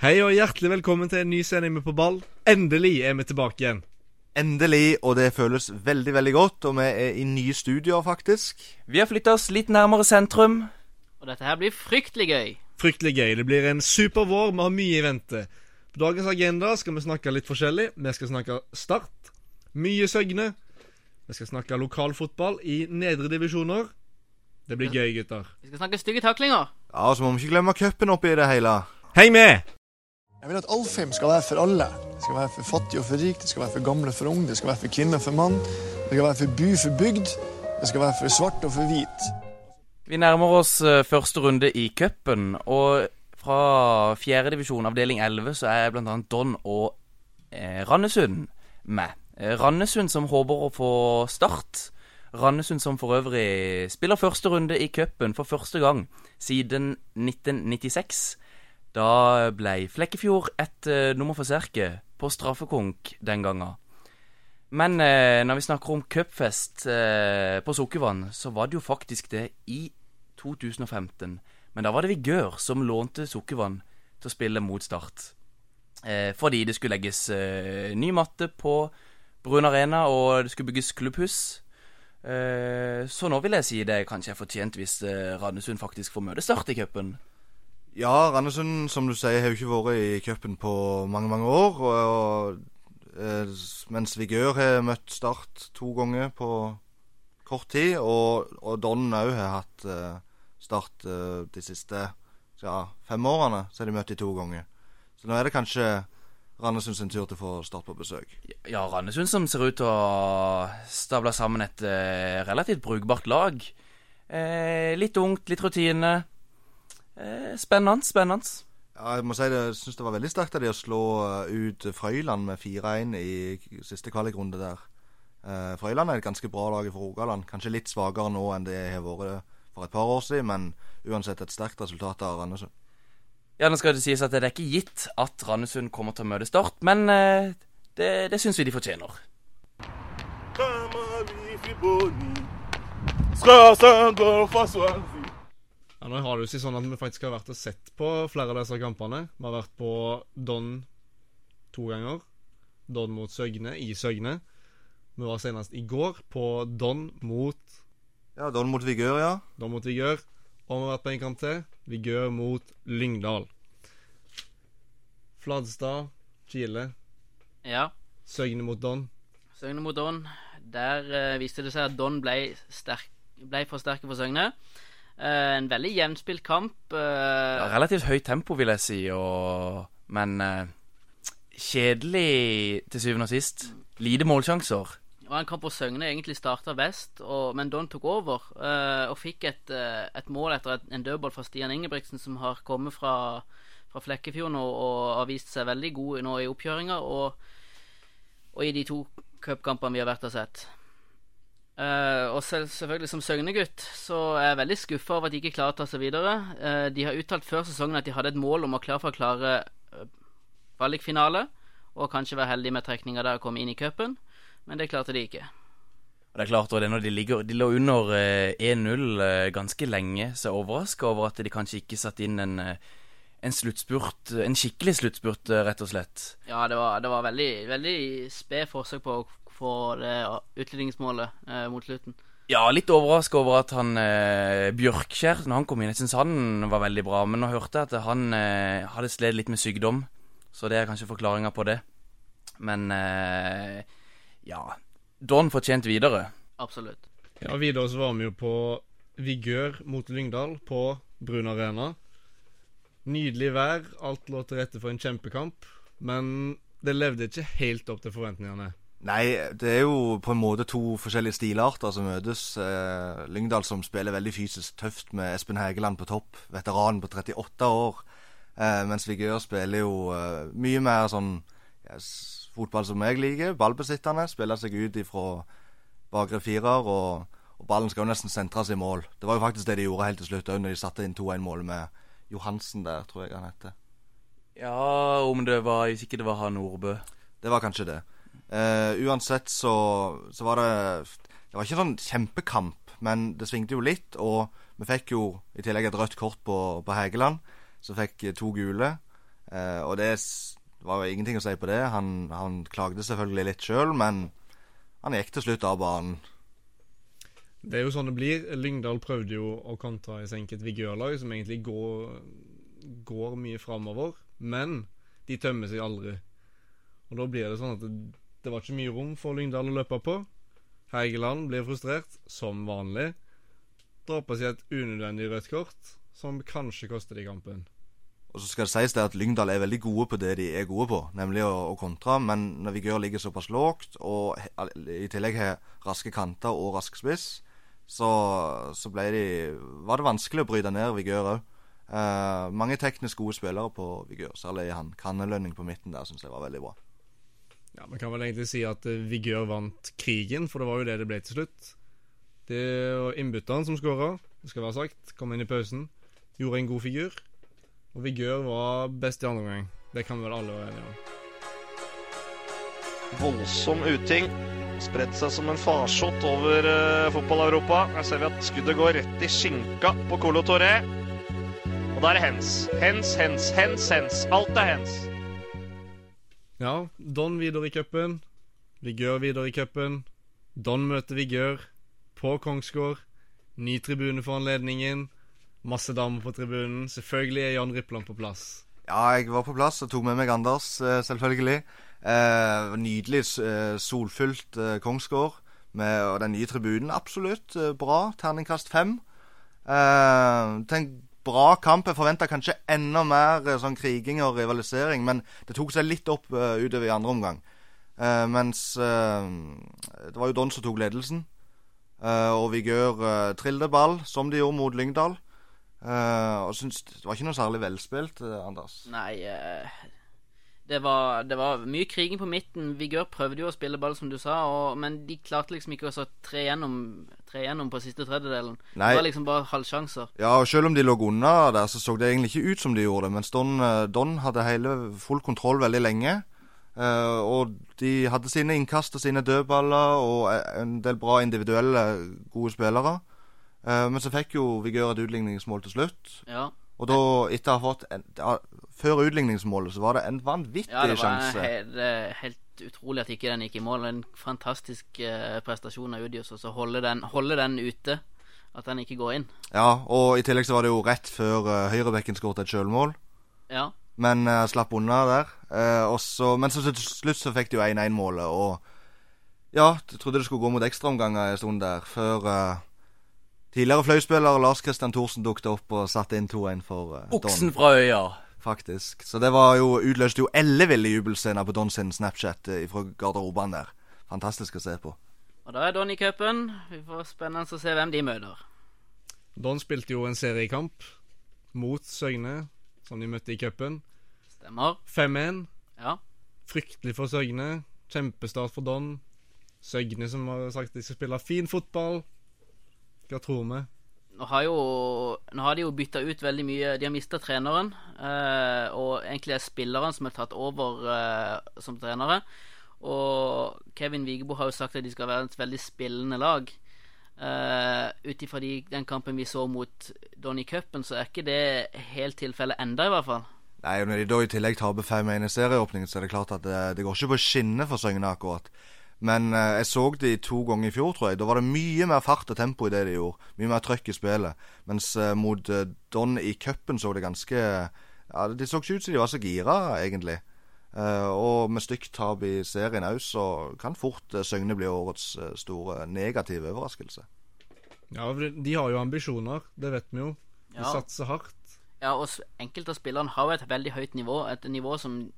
Hei og hjertelig velkommen til en ny sending med På ball. Endelig er vi tilbake igjen. Endelig, og det føles veldig veldig godt. Og vi er i nye studioer, faktisk. Vi har flytta oss litt nærmere sentrum. Og dette her blir fryktelig gøy. Fryktelig gøy. Det blir en super vår. Vi har mye i vente. På dagens agenda skal vi snakke litt forskjellig. Vi skal snakke Start. Mye Søgne. Vi skal snakke lokalfotball i nedre divisjoner. Det blir gøy, gutter. Vi skal snakke stygge taklinger. Ja, og Så må vi ikke glemme cupen oppi det hele. Heng med! Jeg vil at all film skal være for alle. Det skal være for fattig og for rik, det skal være for gamle og for ung, det skal være for kvinne og for mann, det skal være for by for bygd, det skal være for svart og for hvit. Vi nærmer oss eh, første runde i cupen, og fra fjerdedivisjon, avdeling 11, så er bl.a. Don og eh, Randesund med. Eh, Randesund som håper å få start. Randesund som for øvrig spiller første runde i cupen for første gang siden 1996. Da ble Flekkefjord et uh, nummer for Serke på straffekonk den gangen. Men uh, når vi snakker om cupfest uh, på Sukkervann, så var det jo faktisk det i 2015. Men da var det Vigør som lånte Sukkervann til å spille mot Start. fordi det skulle legges ny matte på Brun Arena, og det skulle bygges klubbhus. så nå vil jeg si det kanskje er fortjent hvis Randesund faktisk får møte Start i cupen. Ja, Randesund som du sier, har jo ikke vært i cupen på mange mange år. Og, og, eh, mens Vigør har møtt Start to ganger på kort tid. Og, og Don òg har hatt eh, Start eh, de siste ja, fem årene. Så har de møtt de to ganger. Så nå er det kanskje Randesund sin tur til å få Start på besøk. Ja, Randesund som ser ut til å stable sammen et relativt brukbart lag. Eh, litt ungt, litt rutine. Eh, spennende, spennende. Ja, jeg må si det, jeg syns det var veldig sterkt av de å slå eh, ut Frøyland med 4-1 i siste kvalikrunde der. Eh, Frøyland er et ganske bra lag for Rogaland. Kanskje litt svakere nå enn det har vært for et par år siden, men uansett et sterkt resultat av Randesund. Ja, nå skal det sies at det er ikke gitt at Randesund kommer til å møte Start, men eh, det, det syns vi de fortjener. Ja, nå har det jo seg sånn at vi faktisk har vært og sett på flere av disse kampene. Vi har vært på Don to ganger. Don mot Søgne i Søgne. Vi var senest i går på Don mot Ja, Don mot Vigør, ja. Don mot Vigør. Og vi har vært på en kamp til. Vigør mot Lyngdal. Fladstad, Kile. Ja. Søgne mot Don. Søgne mot Don. Der uh, viste det seg at Don ble, sterk, ble for sterke for Søgne. Uh, en veldig jevnspilt kamp. Uh, ja, relativt høyt tempo, vil jeg si, og, men kjedelig til syvende og sist. Lite målsjanser. Og en kamp hvor Søgne egentlig starta best, og, men Don tok over og fikk et, et mål etter et, en dødball fra Stian Ingebrigtsen, som har kommet fra, fra Flekkefjord nå og har vist seg veldig god nå i oppkjøringa, og, og i de to cupkampene vi har vært og sett. Uh, og selv, selvfølgelig som Søgne-gutt så er jeg veldig skuffa over at de ikke klarer å ta seg videre. Uh, de har uttalt før sesongen at de hadde et mål om å klare for å klare uh, og kanskje være heldige med trekninga der og komme inn i cupen, men det klarte de ikke. Det er klart, og det når de, ligger, de lå under 1-0 ganske lenge, så jeg er overraska over at de kanskje ikke satte inn en en sluttspurt, en skikkelig sluttspurt, rett og slett. Ja, det var, det var veldig, veldig sped forsøk på å få det utligningsmålet eh, mot slutten. Ja, litt overraska over at han eh, Bjørkskjær, når han kom inn, jeg syns han var veldig bra. Men nå hørte jeg at han eh, hadde slitt litt med sykdom, så det er kanskje forklaringa på det. Men eh, ja Don fortjente videre. Absolutt. Ja, videre så var vi jo på Vigør mot Lyngdal på Brun Arena. Nydelig vær, alt lå til rette for en kjempekamp, men det levde ikke helt opp til forventningene. Nei, det er jo på en måte to forskjellige stilarter som møtes. Eh, Lyngdal som spiller veldig fysisk tøft med Espen Hegeland på topp, veteranen på 38 år. Eh, mens Vigør spiller jo eh, mye mer sånn yes, fotball som jeg liker. Ballbesittende. Spiller seg ut ifra bakre firer, og, og, ballen skal jo nesten sentres i mål. Det var jo faktisk det de gjorde helt til slutt òg, når de satte inn 2-1-målet med Johansen der, tror jeg han heter. Ja, om det var Hvis ikke det var han Nordbø. Det var kanskje det. Uh, uansett så, så, var det Det var ikke sånn kjempekamp, men det svingte jo litt. Og vi fikk jo i tillegg et rødt kort på, på Hegeland, som fikk to gule. Uh, og det var jo ingenting å si på det. Han, han klagde selvfølgelig litt sjøl, men han gikk til slutt av banen. Det er jo sånn det blir. Lyngdal prøvde jo å kontra i senket vigørlag som egentlig går, går mye framover, men de tømmer seg aldri. Og da blir det sånn at det var ikke mye rom for Lyngdal å løpe på. Heigeland blir frustrert, som vanlig. På seg et unødvendig rødt kort, som kanskje koster de kampen. Og så skal det sies det at Lyngdal er veldig gode på det de er gode på, nemlig å, å kontre. Men Vigør ligger såpass lågt, og i tillegg har raske kanter og rask spiss, så, så de, var det vanskelig å bryte ned Vigør òg. Eh, mange teknisk gode spillere på Vigør, særlig han Kannelønning på midten der, syns jeg var veldig bra. Ja, Man kan vel egentlig si at eh, Vigør vant krigen, for det var jo det det ble til slutt. Det var innbytteren som skåra, det skal være sagt. Kom inn i pausen. Gjorde en god figur. Og Vigør var best i andre omgang. Det kan vel alle være enige om. Voldsom uting. Spredt seg som en farsott over uh, fotball-Europa. Her ser vi at skuddet går rett i skinka på Colo Torre. Og da er det hens. Hens, hens, hens, hens. Alt er hens. Ja, Don videre i cupen. Vigør videre i cupen. Don møter Vigør på Kongsgård. Ny tribune for anledningen. Masse damer på tribunen. Selvfølgelig er Jan Rippland på plass. Ja, jeg var på plass og tok med meg Anders, eh, selvfølgelig. Eh, nydelig eh, solfylt eh, Kongsgård. Med, den nye tribunen, absolutt eh, bra. Terningkast fem. Eh, en bra kamp. Jeg forventa kanskje enda mer eh, sånn kriging og rivalisering, men det tok seg litt opp uh, utover i andre omgang. Uh, mens uh, det var jo Don som tok ledelsen. Og Vigør uh, trillte ball, som de gjorde mot Lyngdal. Og syns det var ikke noe særlig velspilt, Anders. Nei det, var, det var mye kriging på midten. Vigør prøvde jo å spille ball, som du sa, og, men de klarte liksom ikke å så tre gjennom, tre gjennom på siste tredjedelen. Nei. Det var liksom bare halvsjanser. Ja, og selv om de lå unna der, så så det egentlig ikke ut som de gjorde det. Mens Don, eh, Don hadde hele full kontroll veldig lenge. Eh, og de hadde sine innkast og sine dødballer og eh, en del bra individuelle gode spillere. Eh, men så fikk jo Vigør et utligningsmål til slutt. Ja, Og da, etter å ha fått en, da, Før utligningsmålet så var det en vanvittig sjanse. ja det var sjanse. he det er helt utrolig at ikke den gikk i mål. En fantastisk eh, prestasjon av Udios, og så holde den, holde den ute. At den ikke går inn. Ja, og i tillegg så var det jo rett før uh, høyrebekken skåret et sjølmål. Ja. Men uh, slapp unna der. Uh, også, men så til slutt så fikk de jo 1-1-målet, og ja, jeg trodde det skulle gå mot ekstraomganger en stund der, før eh, tidligere fløyspiller Lars Christian Thorsen dukket opp og satte inn 2-1 for uh, Oksen Don. fra øya. Faktisk. Så det var jo, utløste jo elleville jubelscener på Don sin Snapchat uh, fra garderoben der. Fantastisk å se på. Og da er Don i cupen. Vi får spennende å se hvem de møter. Don spilte jo en seriekamp mot Søgne, som de møtte i cupen. Stemmer. 5-1. Ja. Fryktelig for Søgne. Kjempestart for Don. Søgne som har sagt de skal spille fin fotball. Hva tror vi? Nå har, jo, nå har de jo bytta ut veldig mye. De har mista treneren. Eh, og egentlig er spilleren som er tatt over eh, som trenere. Og Kevin Vigebo har jo sagt at de skal være et veldig spillende lag. Eh, Ut ifra de, den kampen vi så mot Donny Cupen, så er ikke det helt tilfellet enda, i hvert fall. Nei, og Når de da i tillegg taper 5-1 i serieåpningen, så er det klart at det, det går ikke på skinner for Søgne akkurat. Men eh, jeg så de to ganger i fjor, tror jeg. Da var det mye mer fart og tempo i det de gjorde. Mye mer trøkk i spillet. Mens eh, mot eh, Don i cupen så det ganske Ja, De så ikke ut som de var så gira, egentlig. Eh, og med stygt tap i serien òg, så kan fort eh, Søgne bli årets eh, store negative overraskelse. Ja, de- har jo ambisjoner, det vet vi jo. De Ja. satser hardt. Ja, og enkelte av spillerne har jo et veldig høyt nivå. Et nivå som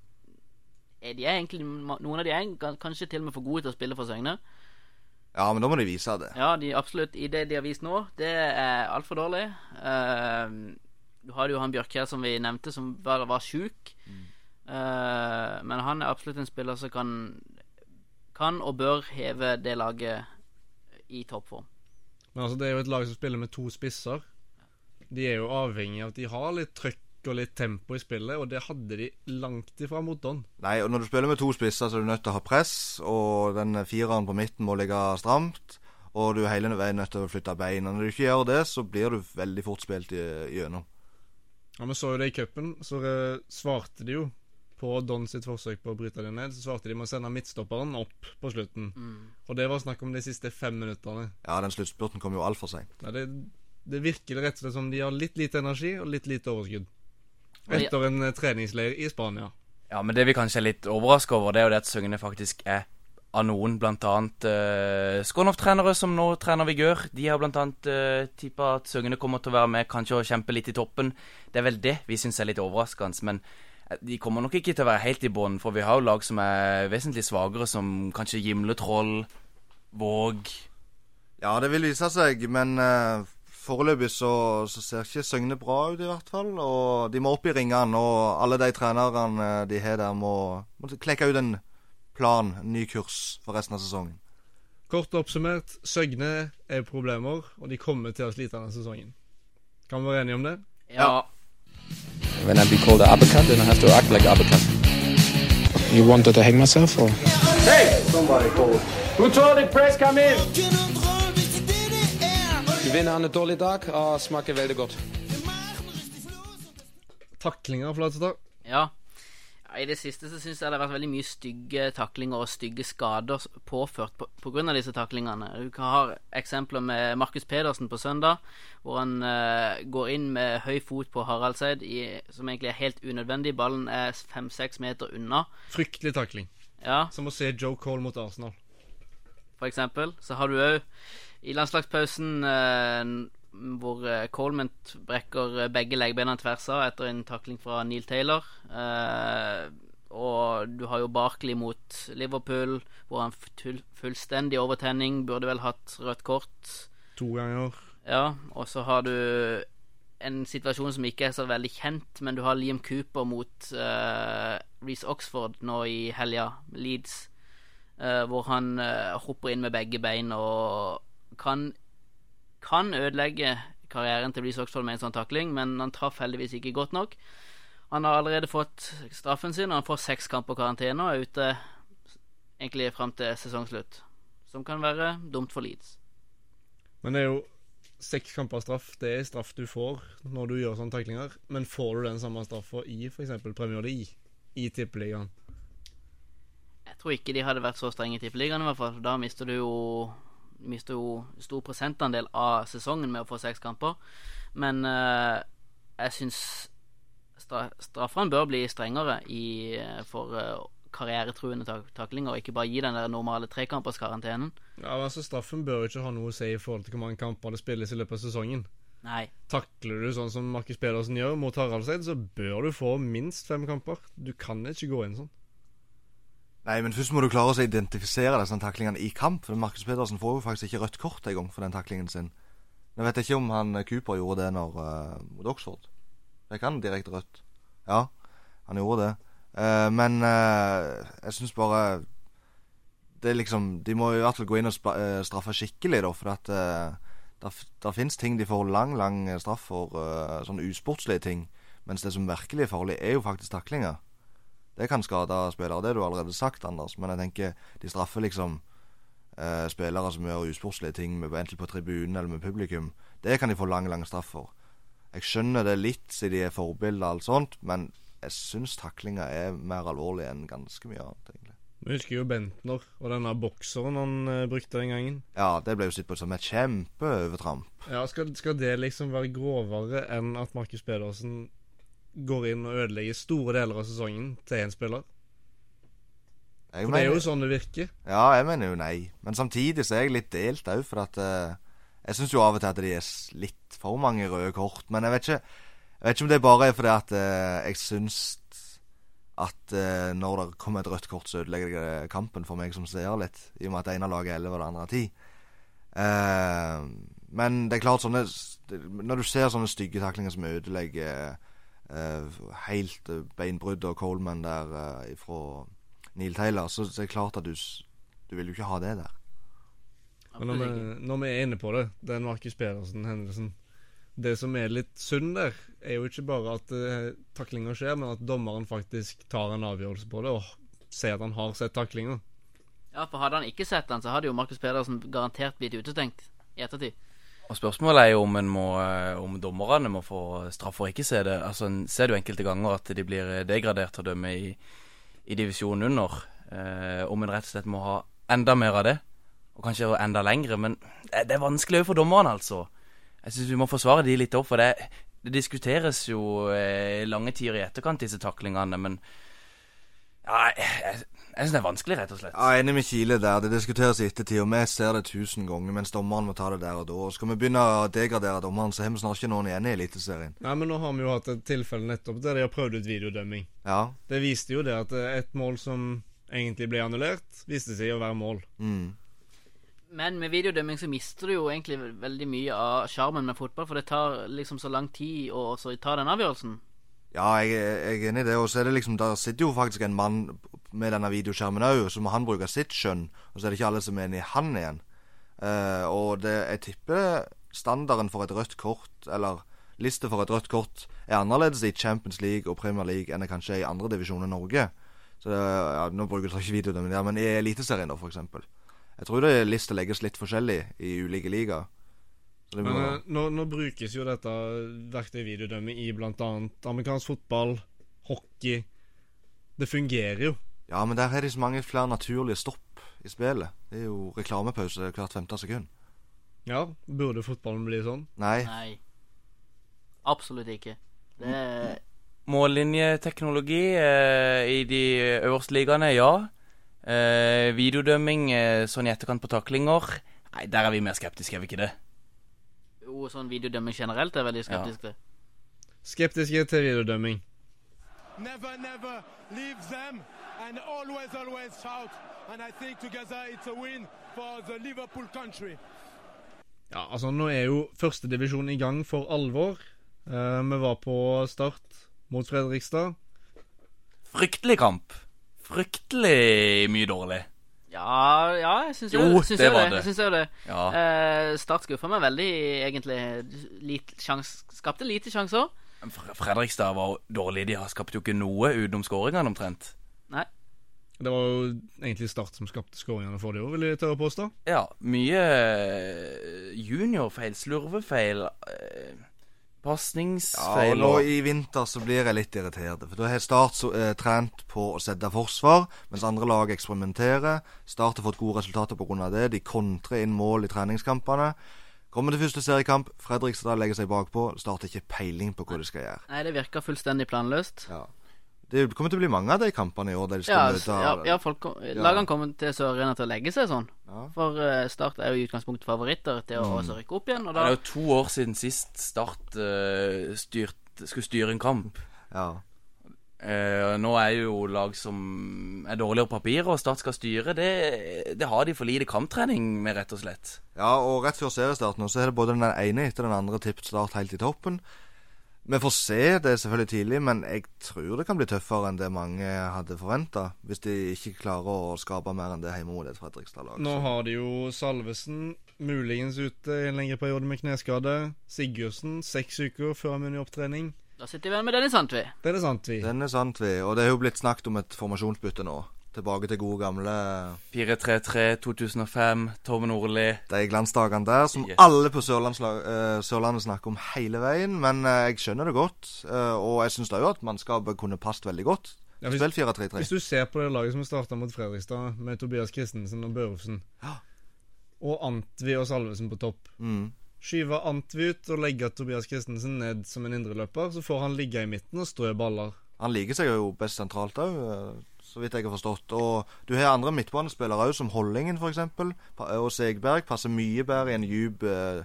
De er egentlig Noen av de er kanskje til og med for gode til å spille for Søgne. Ja, men da må de vise det. Ja, de absolutt. I det de har vist nå, det er altfor dårlig. Uh, du hadde jo han Bjørkjær som vi nevnte, som var, var sjuk. Eh, men han er absolutt en spiller som kan Kan og bør heve det laget i toppform. Men altså, det er jo et lag som spiller med to spisser. De er jo avhengig av at de har litt trøkk og litt tempo i spillet, og det hadde de langt ifra mot Don. Nei, og når du spiller med to spisser, så er du nødt til å ha press, og den fireren på midten må ligge stramt. Og du er hele veien nødt til å flytte beina. Når du ikke gjør det, så blir du veldig fort spilt i- gjennom. Ja, Vi så jo det i cupen, så eh, svarte de jo på Don sitt forsøk på å bryte det ned. Så svarte de med å sende midtstopperen opp på slutten. Og det var snakk om de siste fem minuttene. Ja, den sluttspurten kom jo altfor seint. Ja, det, det virker rett og slett som de har litt lite energi og litt lite overskudd. Etter en eh, treningsleir i Spania. Ja, men det vi kanskje er litt overraska over, det er jo det at Søgne faktisk er av noen, annet uh, Skånhoff-trenere som nå trener Vigør. De har blant annet uh, tippa at Søgne kommer til å være med, kanskje å kjempe litt i toppen. Det er vel det vi syns er litt overraskende. Men eh, de kommer nok ikke til å være helt i bånn, for vi har jo lag som er vesentlig svakere, som kanskje Gimletroll, Våg Ja, det vil vise seg, men uh, foreløpig så, så ser ikke Søgne bra ut, i hvert fall. Og de må opp i ringene, og alle de trenerne eh, de har der, må, må klekke ut en plan, en ny kurs for resten av sesongen. Kort oppsummert, Søgne er problemer, og de kommer til å slite denne sesongen. Kan vi være enige om det? Ja. When I be called an uppercut, then I have to act like uppercut. You wanted to hang myself, or? Du vinner en dårlig dag og smaker veldig godt. Taklinger, Flatstad. Ja. ja. I det siste så syns jeg det har vært veldig mye stygge taklinger og stygge skader påført på, på av disse taklingene. Du kan ha eksempler med Markus Pedersen på søndag, hvor han uh, går inn med høy fot på Haraldseid, i, som egentlig er helt unødvendig. Ballen er fem-seks meter unna. Fryktelig takling. Ja, Som å se Joe Cole mot Arsenal. for eksempel. Så har du òg i landslagspausen eh, hvor eh, Coleman brekker eh, begge leggbeina tvers av etter en takling fra Neil Taylor. Og du har jo Barkley mot Liverpool, hvor han full, fullstendig overtenning, burde vel hatt rødt kort. To ganger. Ja, og så har du en situasjon som ikke er så veldig kjent, men du har Liam Cooper mot uh, Reece Oxford nå i helga, Leeds, uh, hvor han uh, hopper inn med begge bein og kan, kan ødelegge karrieren til Reece Oxford med en sånn takling, men han traff heldigvis ikke godt nok. Han har allerede fått straffen sin, og han får seks kamper karantene og er ute egentlig fram til sesongslutt, som kan være dumt for Leeds. Men det er jo seks kamper straff. Det er straff du får når du gjør sånne taklinger. Men får du den samme straffa i f.eks. Premier League, i Tippeligaen? Jeg tror ikke de hadde vært så strenge i Tippeligaen, i hvert fall. Da mister du jo Mister jo stor prosentandel av sesongen med å få seks kamper. Men eh, jeg syns stra straffene bør bli strengere i, eh, for eh, karrieretruende tak taklinger, og ikke bare gi den der normale trekamperskarantenen. Ja, altså Straffen bør jo ikke ha noe å si i forhold til hvor mange kamper det spilles i løpet av sesongen. Nei. Takler du sånn som Markus Pedersen gjør mot Haraldseid, så bør du få minst fem kamper. Du kan ikke gå inn sånn. Nei, men først må du klare å identifisere disse taklingene i kamp. For Markus Pedersen får jo faktisk ikke rødt kort engang for den taklingen sin. Nå vet jeg ikke om han eh, Cooper gjorde det når, uh, mot Oxford. Fikk han direkte rødt? Ja, han gjorde det. Uh, men uh, jeg syns bare Det er liksom De må i hvert fall gå inn og straffe skikkelig, da. For at der fins ting de får lang, lang straff for. sånne usportslige ting. Mens det som virkelig er farlig, er jo faktisk taklinger. Det kan skade spillere, det har du allerede sagt, Anders. Men jeg tenker de straffer liksom eh, spillere som gjør usportslige ting, med, enten på tribunen eller med publikum. Det kan de få lang, lang straff for. Jeg skjønner det litt, siden de er forbilder og alt sånt, men jeg syns taklinga er mer alvorlig enn ganske mye annet, egentlig. Vi husker jo Bentner og denne bokseren han eh, brukte den gangen. Ja, det ble jo sett på som et kjempeovertramp. Ja, skal, skal det liksom være grovere enn at Markus Pedersen går inn og ødelegger store deler av sesongen til én spiller? Jeg For det er jo sånn det virker. Ja, jeg mener jo nei. Men samtidig så er jeg litt delt òg, for at uh, Jeg syns jo av og til at de er litt for mange røde kort. Men jeg vet ikke Jeg vet ikke om det bare er fordi at uh, jeg syns at uh, når det kommer et rødt kort, så ødelegger det kampen for meg som seer litt. I og med at det ene laget er 11 og det andre er 10. Eh, men det er klart sånne Når du ser sånne stygge taklinger som ødelegger helt eh, beinbrudd og Coleman der eh, fra Neil Taylor, så, så er det klart at du, du vil jo ikke ha det der. Men når vi, når vi er inne på det, den Markus Pedersen-hendelsen Det som er litt synd der, er jo ikke bare at uh, taklinger skjer, men at dommeren faktisk tar en avgjørelse på det og ser at han har sett taklinger. Ja, for hadde han ikke sett den, så hadde jo Markus Pedersen garantert blitt utestengt i ettertid. Og spørsmålet er jo om, må, eh, om dommerne må få straff for ikke se det. Altså, En ser jo enkelte ganger at de blir eh, degradert til å dømme i, i divisjonen under. Eh, om en rett og slett må ha enda mer av det, og kanskje enda lengre. Men det, det er vanskelig òg for dommerne, altså. Jeg syns vi må forsvare de litt opp, for det, det diskuteres jo eh, lange tider i etterkant, disse taklingene, men ja, jeg, jeg, jeg syns det er vanskelig, rett og slett. Ja, enig med Kile der. Det diskuteres i ettertid, og vi ser det tusen ganger, mens dommeren må ta det der og da. Og skal vi begynne å degradere dommeren, så har vi snart ikke noen igjen i Eliteserien. Nei, men nå har vi jo hatt et tilfelle nettopp der de har prøvd ut videodømming. Ja. Det viste jo det at et mål som egentlig ble annullert, viste seg å være mål. Mm. Men med videodømming så mister du jo egentlig veldig mye av sjarmen med fotball, for det tar liksom så lang tid å også ta den avgjørelsen. Ja, jeg, jeg er enig i det. Og så er det liksom, der sitter jo faktisk en mann med denne videoskjermen òg, så må han bruke sitt skjønn. Og så er det ikke alle som er enig i han igjen. Uh, og det, jeg tipper standarden for et rødt kort, eller liste for et rødt kort, er annerledes i Champions League og Premier League enn det kanskje er i andre divisjoner i Norge. Så det, ja, Nå bruker jeg ikke videodømming der, men i Eliteserien, da, eksempel. Jeg tror det lista legges litt forskjellig i ulike ligaer. Må- Men eh, nå, nå brukes jo dette verktøyet videodømme i bl.a. amerikansk fotball, hockey. Det fungerer jo. Ja, men der har de så mange flere naturlige stopp i spillet. Det er jo reklamepause hvert femte sekund. Ja, burde fotballen bli sånn? Nei. Nei. Absolutt ikke. Det er Mållinjeteknologi eh, i de øverste ligaene, ja. Eh, videodømming eh, sånn i etterkant på taklinger Nei, der er vi mer skeptiske, er vi ikke det? jo sånn videodømming generelt er veldig skeptisk til. Skeptiske til videodømming. Never, never leave them and always, always shout. And I think together it's a win for the Liverpool country. Ja, altså Nå er jo førstedivisjon i gang for alvor. Eh, vi var på start mot Fredrikstad. Fryktelig kamp. Fryktelig mye dårlig. Ja, ja, jeg syns jo, Jo, syns det jo det. det. Jeg syns jo det. Ja. Eh, Start skuffa meg veldig, egentlig. Lit, sjans, skapte lite sjanser. Fredrikstad var dårlig. De har skapt jo ikke noe utenom skåringene, omtrent. Det var jo egentlig Start som skapte skåringene for det òg, vil jeg tørre å påstå. Ja, mye eh, juniorfeil, slurvefeil, pasningsfeil Ja, og nå i vinter så blir jeg litt irritert. For da har Start så, eh, trent på å sette forsvar, mens andre lag eksperimenterer. Start har fått gode resultater pga. det. De kontrer inn mål i treningskampene. Kommer til første seriekamp, Fredrikstad legger seg bakpå. Starter ikke peiling på hva de skal gjøre. Nei, det virker fullstendig planløst. Ja. Det kommer til å bli mange av de kampene i år der de skal Ja, møte ja, ja folk, kom- lagene kommer til Sørøyene til å legge seg sånn. Ja. For uh, Start er jo i utgangspunktet favoritter til å også rykke opp igjen. Og Det er jo to år siden sist Start uh, styrt, skulle styre en kamp. Ja. Uh, nå er jo lag som er dårligere på papiret, og Start skal styre. Det, det har de for lite kamptrening med, rett og slett. Ja, og rett før seriestarten så er det både den ene etter den andre tippet Start helt i toppen. Vi får se, det er selvfølgelig tidlig, men jeg tror det kan bli tøffere enn det mange hadde forventa. Hvis de ikke klarer å skape mer enn det hjemme mot et Fredrikstad-lag. Nå har de jo Salvesen muligens ute i en lengre periode med kneskade. Sigurdsen seks uker før han begynner i opptrening. Da sitter vi igjen med Dennis Sandtvi. Det er det sant, vi. Den er sant, vi. Og det er jo blitt snakket om et formasjonsbytte nå. Tilbake til gode gamle 4-3-3, 2005, Tove Nordli. de glansdagene der, som Yes. alle på eh, Sørlandet snakker om hele veien. Men eh, jeg skjønner det godt. eh, og jeg syns òg at mannskapet kunne passet veldig godt. Ja, hvis, Spill 4-3-3. hvis du ser på det laget som starta mot Fredrikstad, med Tobias Christensen og Børufsen, og Antvi og Salvesen på topp Mm. Skyve Antvi ut og legge Tobias Christensen ned som en indreløper, så får han ligge i midten og strø baller. Han liker seg jo best sentralt òg, så vidt jeg har forstått. Og du har andre midtbanespillere òg, som Hollingen f.eks. Og Segberg passer mye bedre i en djup eh,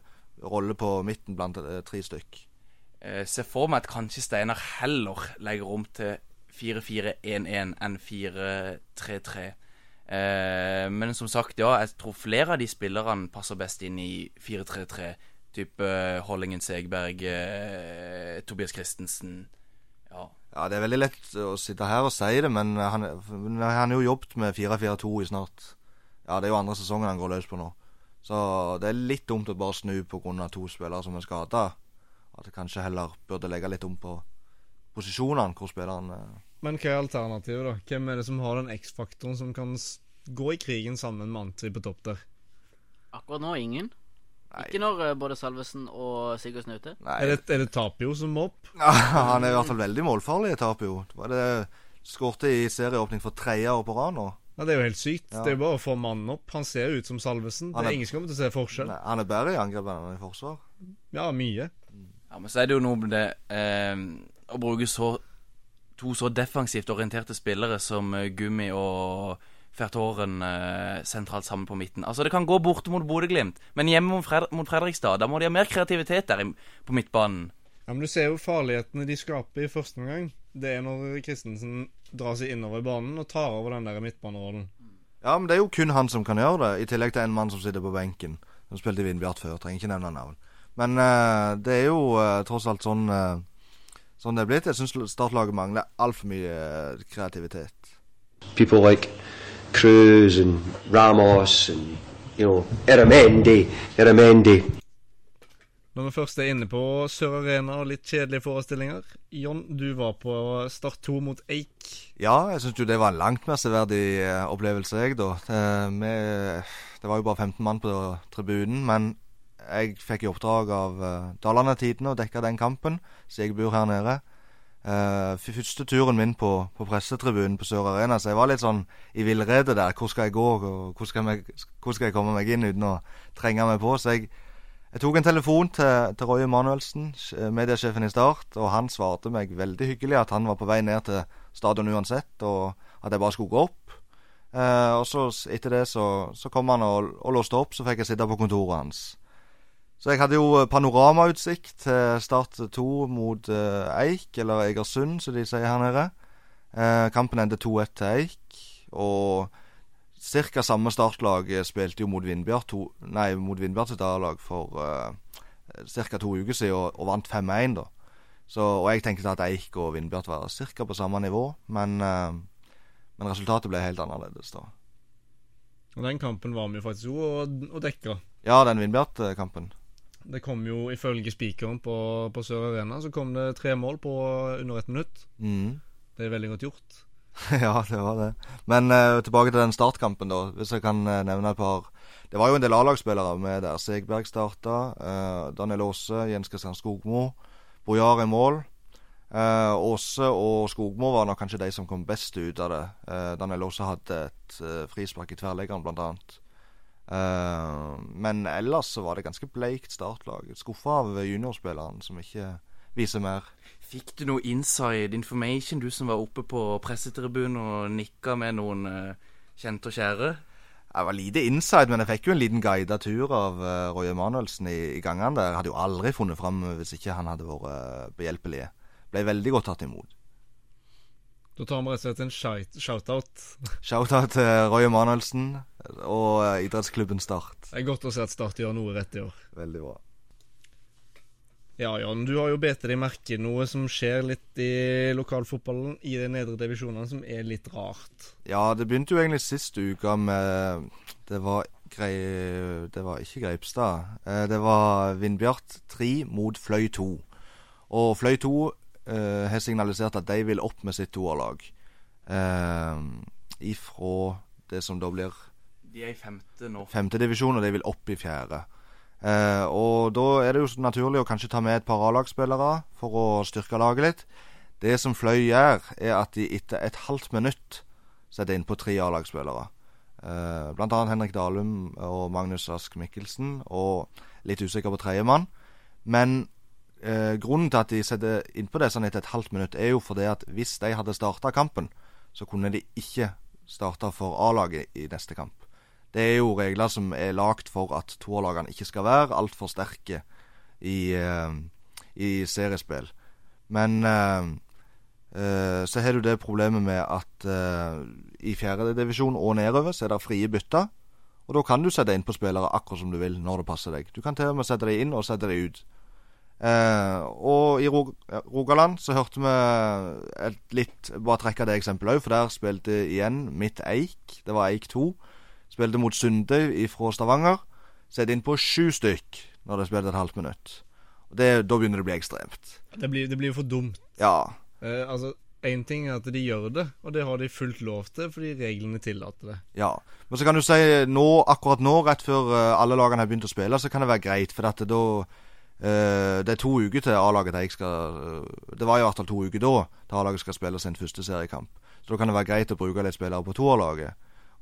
rolle på midten blant eh, tre stykk. Eh, se for meg at kanskje Steinar heller legger om til 4-4-1-1 enn 4-3-3. Eh, men som sagt, ja, jeg tror flere av de spillerne passer best inn i 4-3-3. Type eh, Hollingen, Segberg, eh, Tobias Christensen. Ja. Det er veldig lett å sitte her og si det, men han, han har jo jobbet med 4-4-2 i snart Ja, det er jo andre sesongen han går løs på nå. Så det er litt dumt å bare snu pga. to spillere som er skada. At det kanskje heller burde legge litt om på posisjonene hvor spilleren er. Men hva er alternativet, da? Hvem er det som har den X-faktoren som kan gå i krigen sammen med Antri på topp der? Akkurat nå ingen. Ikke når eh, både Salvesen og Sigurdsen er ute. Nei, Er det, er det Tapio som må opp? han er i hvert fall veldig målfarlig, Tapio. Var det skårte i serieåpning for tredje år på rad nå? Ja, Det er jo helt sykt. Ja. Det er jo bare å få mannen opp. Han ser jo ut som Salvesen. Det er er- ingen som kommer til å se forskjell. Nei, han er bedre i angrep enn er i forsvar. Ja, mye. Ja, Men så er det jo noe med det eh, å bruke så to så defensivt orienterte spillere som eh, Gummi og Fertoren eh, sentralt sammen på midten. Altså Det kan gå borte mot Bodø-Glimt, men hjemme mot, Fred mot Fredrikstad Da må de ha mer kreativitet der i, på midtbanen. Ja, Men du ser jo farlighetene de skaper i første omgang. Det er når Christensen drar seg innover i banen og tar over den der midtbanerollen. Ja, men det er jo kun han som kan gjøre det, i tillegg til en mann som sitter på benken. Som spilte i Vindbjart før, trenger ikke nevne navn. Men eh, det er jo eh, tross alt sånn eh, Sånn det er blitt. Jeg syns startlaget mangler altfor mye eh, kreativitet. people like Cruz and Ramos and you know Eramendi, Eramendi. Når vi først er inne på Sør Arena og litt kjedelige forestillinger Jon, du var på Start 2 mot Eik. Ja, jeg syns jo det var en langt mer severdig eh, opplevelse, jeg, da. Eh, det var jo bare 15 mann på tribunen, men jeg fikk i oppdrag av uh, Dalane Tidende å dekke den kampen, så jeg bor her nede. Eh, f- første turen min på, på pressetribunen på Sør Arena, så jeg var litt sånn i villrede der. Hvor skal jeg gå, hvor skal, jeg, hvor skal jeg komme meg inn uten å trenge meg på? Så jeg, jeg tok en telefon til, til Roy Emanuelsen, mediesjefen i Start, og han svarte meg veldig hyggelig at han var på vei ned til stadion uansett, og at jeg bare skulle gå opp. Uh, og så etter det så, så kom han og, og låste opp, så fikk jeg sitte på kontoret hans. Så jeg hadde jo eh, panoramautsikt til Start 2 mot eh, Eik, eller Egersund, som de sier her nede. Eh, kampen endte 2-1 til Eik, og ca. samme startlag spilte jo mot Vindbjart, to, nei, mot Vindbjart sitt A-lag for uh, ca. to uker siden, og, og vant 5-1, da. Så, og jeg tenkte at Eik og Vindbjart var ca. på samme nivå, men, uh, men resultatet ble helt annerledes da. Og Den kampen var vi jo faktisk jo og, og dekka. Ja, den Vindbjart-kampen. Det kom jo ifølge spikeren på, på Sør Arena så kom det tre mål på under ett minutt. Mm. Det er veldig godt gjort. ja, det var det. Men uh, tilbake til den startkampen, da. Hvis jeg kan uh, nevne et par Det var jo en del A-lagsspillere med der. Segberg starta. Uh, Daniel Aase, Jens Christian Skogmo. Bojar i mål. Eh, Aase og Skogmo var nok kanskje de som kom best ut av det. Eh, Daniel Aase hadde et eh, frispark i tverrleggeren, blant annet. Eh, men ellers så var det ganske bleikt startlag. Skuffa av juniorspilleren som ikke viser mer. Fikk du noe inside information, du som var oppe på pressetribunen og nikka med noen uh, kjente og kjære? Jeg var lite inside, men jeg fikk jo en liten guida tur av uh, Roy Emanuelsen i, i gangene der. Jeg hadde jo aldri funnet fram hvis ikke han hadde vært behjelpelig. Ble veldig godt tatt imot. Da tar vi rett og slett en shout- shout-out. Shout-out til Roy Emanuelsen og uh, idrettsklubben Start. Det er godt å se at Start gjør noe rett i år. Veldig bra. Ja, Jan, du har jo bedt deg merke noe som skjer litt i lokalfotballen i de nedre divisjonene, som er litt rart. Ja, det begynte jo egentlig sist uke med Det var grei... Det var ikke Greipstad. Eh, det var Vindbjart 3 mot Fløy 2. Og Fløy 2 eh, har signalisert at de vil opp med sitt toerlag. Uh, ifra det som da blir De er i femte nå. femtedivisjon, og de vil opp i fjerde. Uh, og da er det jo naturlig å kanskje ta med et par A-lagsspillere for å styrke laget litt. Det som Fløy gjør, er at de etter et halvt minutt setter inn på tre A-lagsspillere. Uh, blant annet Henrik Dalum og Magnus Ask Mikkelsen, og litt usikker på tredjemann. Men eh, grunnen til at de setter innpå det sånn etter et halvt minutt, er jo fordi at hvis de hadde starta kampen, så kunne de ikke starte for A-laget i neste kamp. Det er jo regler som er lagd for at toerlagene ikke skal være altfor sterke i, eh, i seriespill. Men eh, eh, så har du det problemet med at eh, i fjerdedivisjon og nedover så er det frie bytter. Og da kan du sette inn på spillere akkurat som du vil når det passer deg. Du kan til og med sette dem inn og sette dem ut. Eh, og i Rog Rogaland så hørte vi et litt Bare trekke det eksempelet òg, for der spilte igjen mitt Eik. Det var Eik 2. Spilte mot Sunde fra Stavanger. Satt inn på sju stykk når de spilte et halvt minutt. Det, Da begynner det å bli ekstremt. Det blir, det blir for dumt. Ja. Eh, altså, én ting er at de gjør det, og det har de fullt lov til fordi reglene tillater det. Ja. Men så kan du si nå, akkurat nå, rett før eh, alle lagene har begynt å spille, så kan det være greit. For dette, da Det er to uker til A-laget de skal eh, Det var i hvert fall to uker da til A-laget skal spille sin første seriekamp. Så da kan det være greit å bruke litt spillere på toerlaget.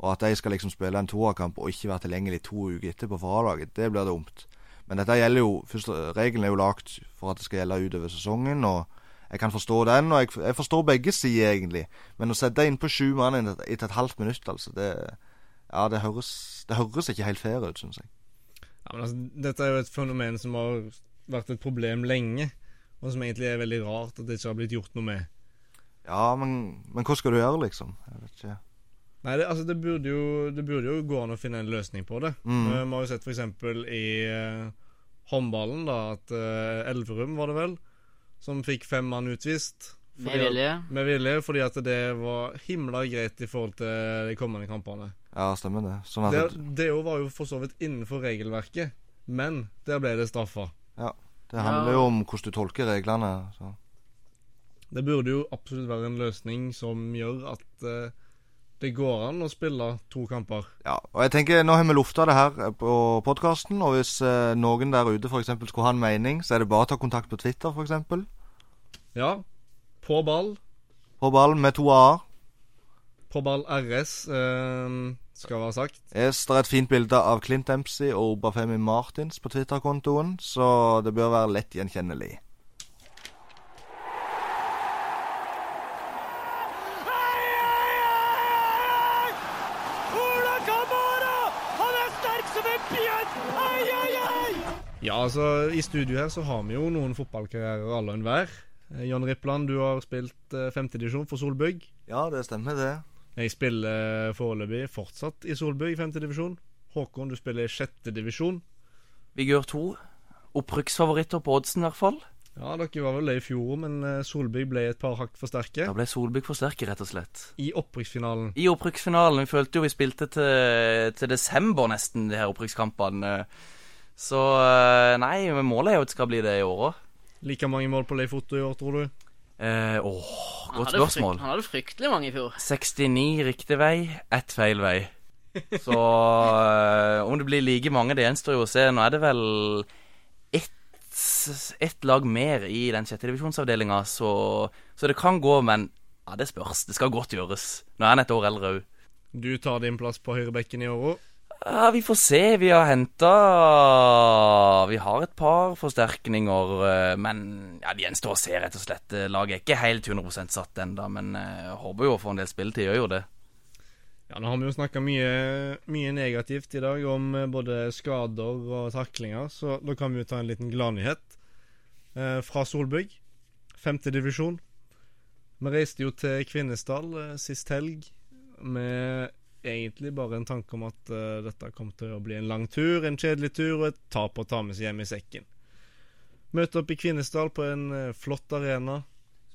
Og at de skal liksom spille en toerkamp og ikke være tilgjengelig to uker etterpå for A-laget, det blir dumt. Men dette gjelder jo først, Regelen er jo lagt for at det skal gjelde utover sesongen. og jeg kan forstå den, og jeg, jeg forstår begge sider, egentlig. Men å sette inn på sju mann etter et, et halvt minutt, altså, det Ja, det høres, det høres ikke helt fair ut, syns jeg. Ja, men altså, Dette er jo et fenomen som har vært et problem lenge, og som egentlig er veldig rart at det ikke har blitt gjort noe med. Ja, men, men hva skal du gjøre, liksom? Jeg vet ikke. Nei, det, altså, det burde, jo, det burde jo gå an å finne en løsning på det. Mm. Vi har jo sett f.eks. i uh, håndballen, da, at uh, Elverum, var det vel, som fikk fem mann utvist. Med vilje? Med vilje, fordi at det var himla greit i forhold til de kommende kampene. Ja, stemmer det. Sånn det, det var jo for så vidt innenfor regelverket, men der ble det straffa. Ja. Det handler ja. jo om hvordan du tolker reglene. Så. Det burde jo absolutt være en løsning som gjør at uh, det går an å spille to kamper. Ja, og jeg tenker Nå har vi lufta det her på podkasten, og hvis uh, noen der ute f.eks. skulle ha en mening, så er det bare å ta kontakt på Twitter, f.eks. Ja. På ball. På ball med to a-er. På ball RS, eh, skal være sagt. Yes, det er et fint bilde av Clint Dempsey og Obafemi Martins på Twitter-kontoen, så det bør være lett gjenkjennelig. Ja, altså I studio her så har vi jo noen fotballkarrierer alle og enhver. John Jon Rippland, du har spilt uh, femtedivisjon for Solbygg. Ja, det stemmer, det. Jeg spiller foreløpig fortsatt i Solbygg femtedivisjon. Håkon, du spiller i sjettedivisjon. Vigør 2. Opprykksfavoritter på oddsen, i hvert fall. Ja, dere var vel det i fjor, men Solbygg ble et par hakk for sterke. Da ble Solbygg for sterke, rett og slett. I opprykksfinalen. I opprykksfinalen. Vi følte jo vi spilte til, til desember, nesten, de her opprykkskampene. Så eh, nei, målet er jo at det skal bli det i år òg. Like mange mål på Leifoto i år, tror du? Eh, åh, godt spørsmål. han hadde fryktelig mange i fjor. 69 riktig vei, ett feil vei. Så øh, om det blir like mange, det gjenstår jo å se. Nå er det vel ett, ett lag mer i den sjettedivisjonsavdelinga, så, så det kan gå, men ja, det spørs. Det skal godt gjøres. Nå er han et år eldre òg. Du tar din plass på høyrebekken i år òg? Ja, Vi får se. Vi har henta Vi har et par forsterkninger, eh, men ja, det gjenstår å se, rett og slett. Eh, laget er ikke helt 100% satt ennå, men eh, jeg håper jo å få en del spilletid. Gjør jo det. Ja, Nå har vi jo snakka mye, mye, negativt i dag om både skader og taklinger, så da kan vi jo ta en liten gladnyhet eh, fra Solbygg. Femtedivisjon. Vi reiste jo til Kvinesdal eh, sist helg med egentlig bare en tanke om at uh, dette kom til å bli en lang tur, en kjedelig tur og et tap å ta med seg hjem i sekken. Møte opp i Kvinesdal på en uh, flott arena.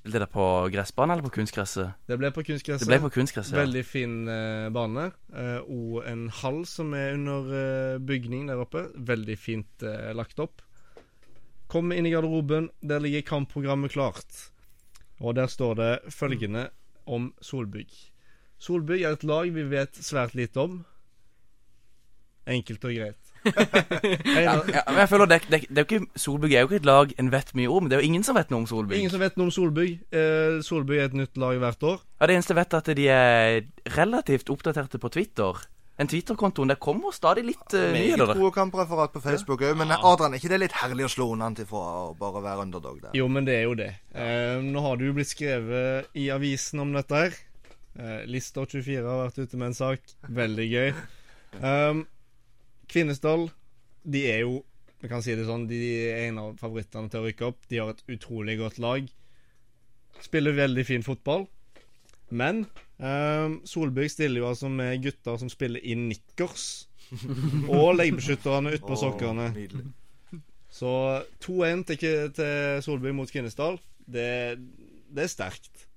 Spilte det på gressbane eller på kunstgresset? Det ble på kunstgresset. Det ble på kunstgresset, ja. Veldig fin uh, bane. og en hall som er under bygning der oppe. Veldig fint lagt opp. Kom inn i garderoben. Der ligger kampprogrammet klart. Og der står det følgende om Solbygg. Solbygg er et lag vi vet svært lite om. Enkelt og greit. ja, ja, men jeg føler det, det, det er jo ikke, Solbygg er jo ikke et lag en vet mye om. Det er jo ingen som vet noe om Solbygg. Ingen som vet noe om Solbygg. Eh, Solbygg er et nytt lag hvert år. Ja, Det eneste jeg vet, er at de er relativt oppdaterte på Twitter. En Twitter-kontoen. der kommer stadig litt uh, nye. Meget Gode kampreferat på Facebook òg, men Adrian, er ikke det litt herlig å slå unna unnafra og bare være underdog der? Jo, men det er jo det. Eh, nå har det jo blitt skrevet i avisen om dette her. Uh, Lister 24 har vært ute med en sak. Veldig gøy. Um, Kvinesdal, de er jo Vi kan si det sånn, de er en av favorittene til å rykke opp. De har et utrolig godt lag. Spiller veldig fin fotball. Men um, Solbygg stiller jo altså med gutter som spiller i nikkers. og leggbeskytterne utpå oh, sokkene. Så 2-1 til, til mot Kvinesdal, det, det er sterkt.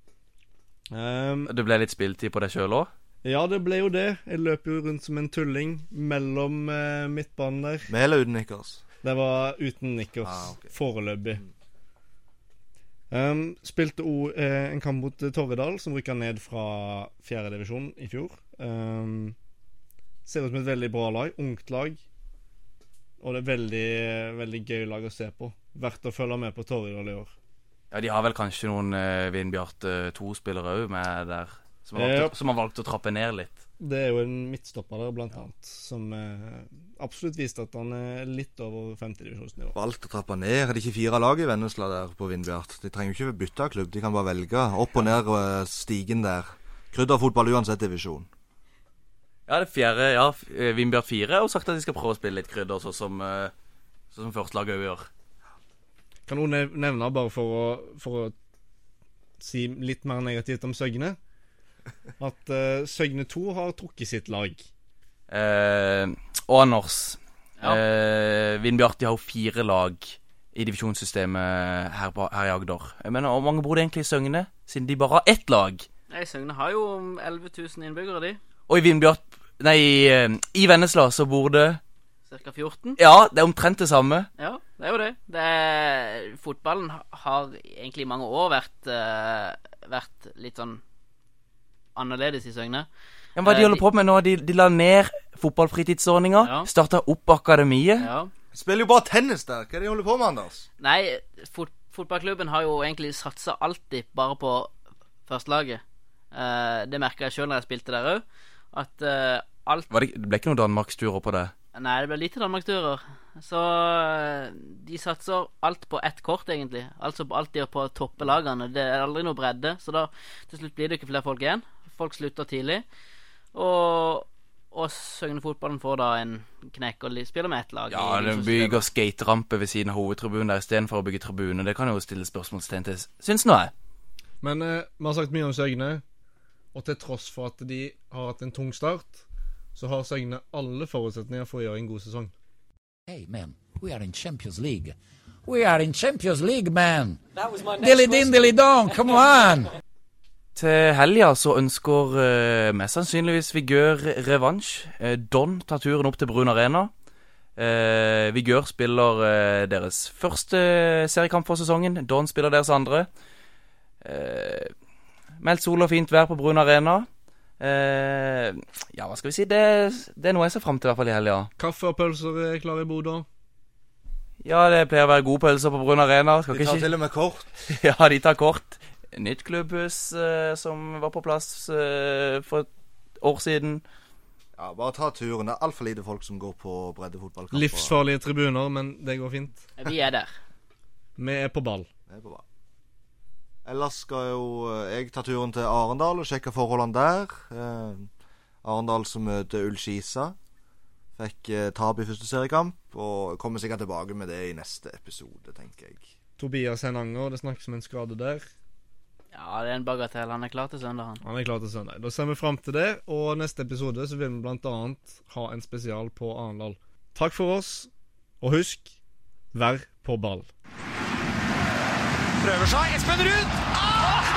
Um, du ble litt spiltid på deg sjøl òg? Ja, det ble jo det. Jeg løp jo rundt som en tulling mellom uh, midtbanen der. Med eller uten nikkers? Det var uten nikkers. Ah, okay. Foreløpig. Um, spilte òg uh, en kamp mot eh, Torredal, som rykka ned fra fjerdedivisjon i fjor. Um, ser ut som et veldig bra lag. Ungt lag. Og det er veldig, veldig gøy lag å se på. Verdt å følge med på Torredal i år. Ja, De har vel kanskje noen uh, Vindbjart 2-spillere òg med der, som har, valgt, som har valgt å trappe ned litt. Det er jo en midtstopper der, blant annet, som uh, absolutt viste at han er litt over 50-divisjonsnivå. Valgt å trappe ned. Er det ikke fire lag i Vennesla der på Vindbjart? De trenger jo ikke bytte klubb, de kan bare velge. Opp og ned uh, stigen der. Krydderfotball uansett divisjon. Ja, det fjerde, ja, eh, Vindbjart 4 har sagt at de skal prøve å spille litt krydder, sånn som, uh, sånn som førstelaget òg gjør. Kan hun nevne, bare for å, for å si litt mer negativt om Søgne, at uh, Søgne 2 har trukket sitt lag. Eh, og Anders. Ja. Eh, Vindbjart de har jo fire lag i divisjonssystemet her, på, her i Agder. Jeg mener, Hvor mange bor det egentlig i Søgne, siden de bare har ett lag? Nei, Søgne har jo 11 000 innbyggere, de. Og i Vindbjart Nei, eh, i Vennesla så bor det Cirka 14. Ja, det er omtrent det samme. Ja, det er jo det. det er, fotballen har egentlig i mange år vært, uh, vært litt sånn annerledes i Søgne. Ja, men hva uh, de holder på med nå? De, de la ned fotballfritidsordninga, Ja. starta opp akademiet. Ja. Spiller jo bare tennis der. Hva er det de holder på med, Anders? Nei, fot fotballklubben har jo egentlig satsa alltid bare på førstelaget. Uh, det merka jeg sjøl når jeg spilte der òg. At uh, alt Var det, det ble ikke noen danmarksturer på det? Nei, det ble lite danmarksturer. Så eh, de satser alt på ett kort, egentlig. Altså på har på å toppe lagene. Det er aldri noe bredde, så da til slutt blir det ikke flere folk igjen. Folk slutter tidlig. Og, og Søgne-fotballen får da en knekk og de spiller med ett lag. Ja, de bygger skaterampe ved siden av hovedtribunen der istedenfor å bygge tribune. Det kan jo stille spørsmålstegn til, syns nå jeg. Men eh, vi har sagt mye om Søgne, og til tross for at de har hatt en tung start, så har Søgne alle forutsetninger for å gjøre en god sesong. Hey, man, we are in Champions League. We are in Champions League, man. Dilly din, dilly dong, come on. Til helga så ønsker uh, mest sannsynligvis Vigør revansj. Uh, Don tar turen opp til Brun Arena. Uh, Vigør spiller uh, deres første seriekamp for sesongen. Don spiller deres andre. Uh, meldt sol og fint vær på Brun Arena. Eh, ja, hva skal vi si? Det, det er noe jeg ser fram til, i hvert fall i helga. Kaffe og pølser er klare i Bodø. Ja, det pleier å være gode pølser på Brun Arena. Skal De ikke tar til og med kort. Ja, de tar kort. Nytt klubbhus eh, som var på plass eh, for et år siden. Ja, Bare ta turen. Det er altfor lite folk som går på breddefotballkamper. Livsfarlige tribuner, men det går fint. Vi er der. Vi er på ball. Vi er på bra. Ellers skal jo eh, jeg ta turen til Arendal og sjekke forholdene der. Eh, Arendal som møter Ullskisa. Fikk eh, tap i første seriekamp, og kommer sikkert tilbake med det i neste episode, tenker jeg. Tobias Henanger, det snakkes om en skade der. Ja, det er en bagatell. Han er klar til søndag, han. Han er klar til søndag. Da ser vi fram til det, og neste episode så vil vi annet ha en spesial på Arendal. Takk for oss, og husk vær på ball. Prøver seg. Espen Ruud! Ah,